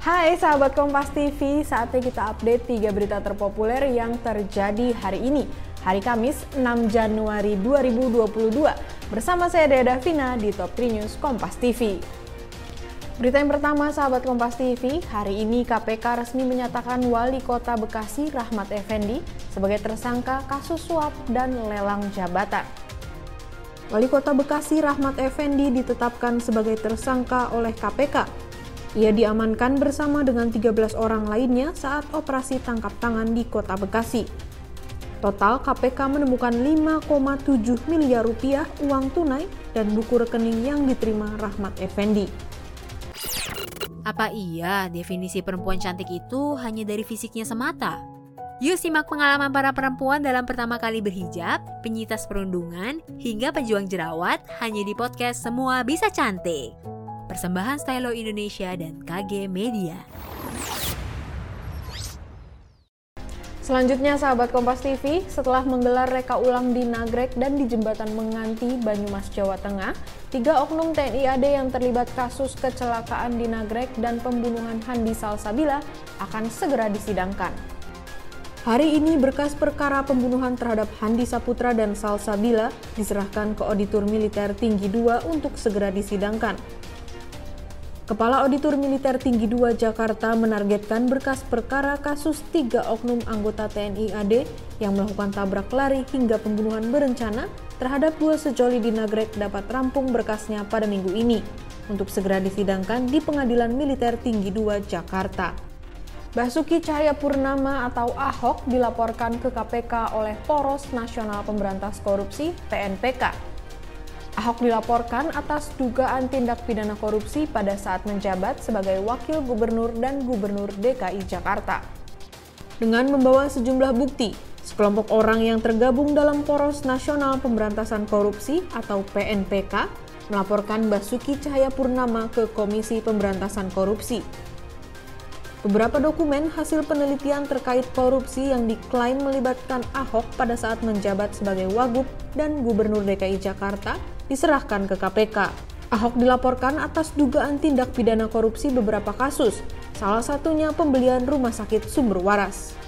Hai sahabat Kompas TV, saatnya kita update 3 berita terpopuler yang terjadi hari ini, hari Kamis 6 Januari 2022. Bersama saya Dea Davina di Top 3 News Kompas TV. Berita yang pertama, sahabat Kompas TV, hari ini KPK resmi menyatakan Wali Kota Bekasi Rahmat Effendi sebagai tersangka kasus suap dan lelang jabatan. Wali Kota Bekasi Rahmat Effendi ditetapkan sebagai tersangka oleh KPK ia diamankan bersama dengan 13 orang lainnya saat operasi tangkap tangan di kota Bekasi. Total KPK menemukan 5,7 miliar rupiah uang tunai dan buku rekening yang diterima Rahmat Effendi. Apa iya definisi perempuan cantik itu hanya dari fisiknya semata? Yuk simak pengalaman para perempuan dalam pertama kali berhijab, penyitas perundungan, hingga pejuang jerawat hanya di podcast Semua Bisa Cantik. Persembahan Stylo Indonesia dan KG Media. Selanjutnya sahabat Kompas TV, setelah menggelar reka ulang di Nagrek dan di Jembatan Menganti, Banyumas, Jawa Tengah, tiga oknum TNI AD yang terlibat kasus kecelakaan di Nagrek dan pembunuhan Handi Salsabila akan segera disidangkan. Hari ini berkas perkara pembunuhan terhadap Handi Saputra dan Salsabila diserahkan ke Auditor Militer Tinggi 2 untuk segera disidangkan. Kepala Auditor Militer Tinggi 2 Jakarta menargetkan berkas perkara kasus tiga oknum anggota TNI AD yang melakukan tabrak lari hingga pembunuhan berencana terhadap dua sejoli di Nagrek dapat rampung berkasnya pada minggu ini untuk segera disidangkan di Pengadilan Militer Tinggi 2 Jakarta. Basuki Cahayapurnama atau Ahok dilaporkan ke KPK oleh Poros Nasional Pemberantas Korupsi (PNPK) Ahok dilaporkan atas dugaan tindak pidana korupsi pada saat menjabat sebagai Wakil Gubernur dan Gubernur DKI Jakarta. Dengan membawa sejumlah bukti, sekelompok orang yang tergabung dalam Poros Nasional Pemberantasan Korupsi atau PNPK melaporkan Basuki Cahayapurnama ke Komisi Pemberantasan Korupsi. Beberapa dokumen hasil penelitian terkait korupsi yang diklaim melibatkan Ahok pada saat menjabat sebagai Wagub dan Gubernur DKI Jakarta diserahkan ke KPK. Ahok dilaporkan atas dugaan tindak pidana korupsi beberapa kasus, salah satunya pembelian rumah sakit sumber waras.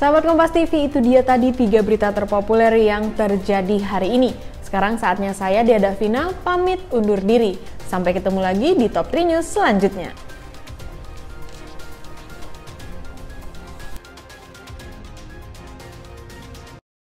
Sahabat Kompas TV, itu dia tadi tiga berita terpopuler yang terjadi hari ini. Sekarang saatnya saya, Dia Davina, pamit undur diri. Sampai ketemu lagi di Top 3 News selanjutnya.